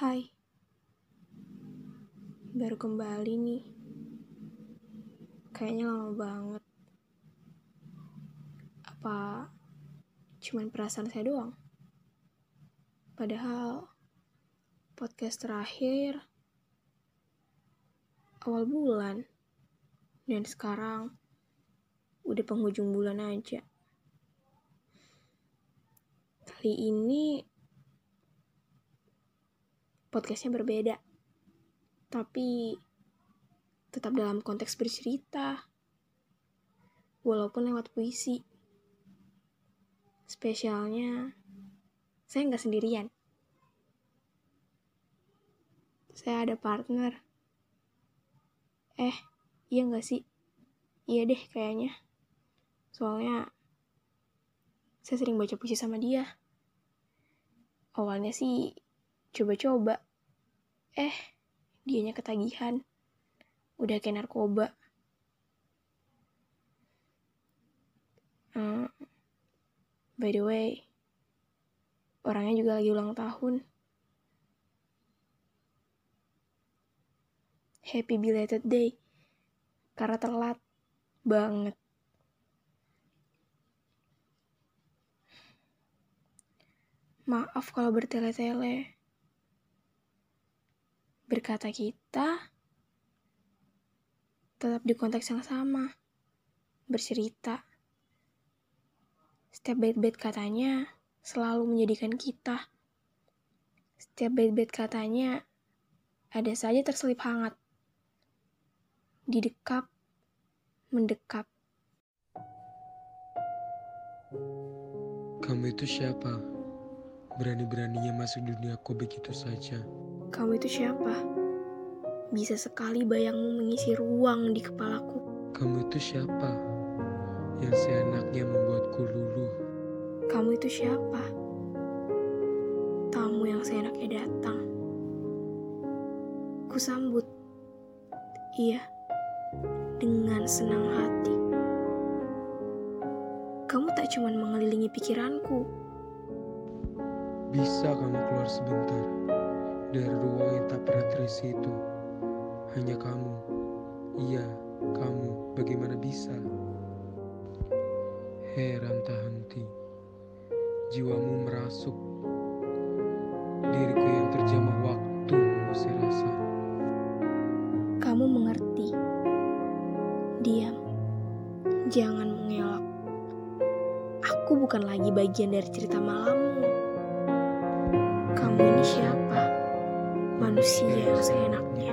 Hai, baru kembali nih. Kayaknya lama banget. Apa cuman perasaan saya doang? Padahal podcast terakhir awal bulan dan sekarang udah penghujung bulan aja. Kali ini podcastnya berbeda, tapi tetap dalam konteks bercerita, walaupun lewat puisi. Spesialnya, saya nggak sendirian. Saya ada partner. Eh, iya nggak sih? Iya deh kayaknya. Soalnya, saya sering baca puisi sama dia. Awalnya sih coba-coba. Eh, dianya ketagihan. Udah kayak narkoba. Hmm, by the way, orangnya juga lagi ulang tahun. Happy belated day. Karena telat banget. Maaf kalau bertele-tele. Berkata kita tetap di konteks yang sama. Bercerita. Setiap bait-bait katanya selalu menjadikan kita. Setiap bait-bait katanya ada saja terselip hangat. Didekap, mendekap. Kamu itu siapa? Berani-beraninya masuk duniaku begitu saja. Kamu itu siapa? Bisa sekali bayangmu mengisi ruang di kepalaku. Kamu itu siapa? Yang seenaknya membuatku luluh. Kamu itu siapa? Tamu yang seenaknya datang. Kusambut. Iya, dengan senang hati. Kamu tak cuma mengelilingi pikiranku, Bisa kamu keluar sebentar dari ruang yang tak pernah terisi itu. Hanya kamu. Iya, kamu. Bagaimana bisa? Heran tak henti. Jiwamu merasuk. Diriku yang terjamah waktu mengusir rasa. kamu mengerti. Diam, jangan mengelak. Aku bukan lagi bagian dari cerita malammu. Kamu ini siapa? Manusia yang seenaknya.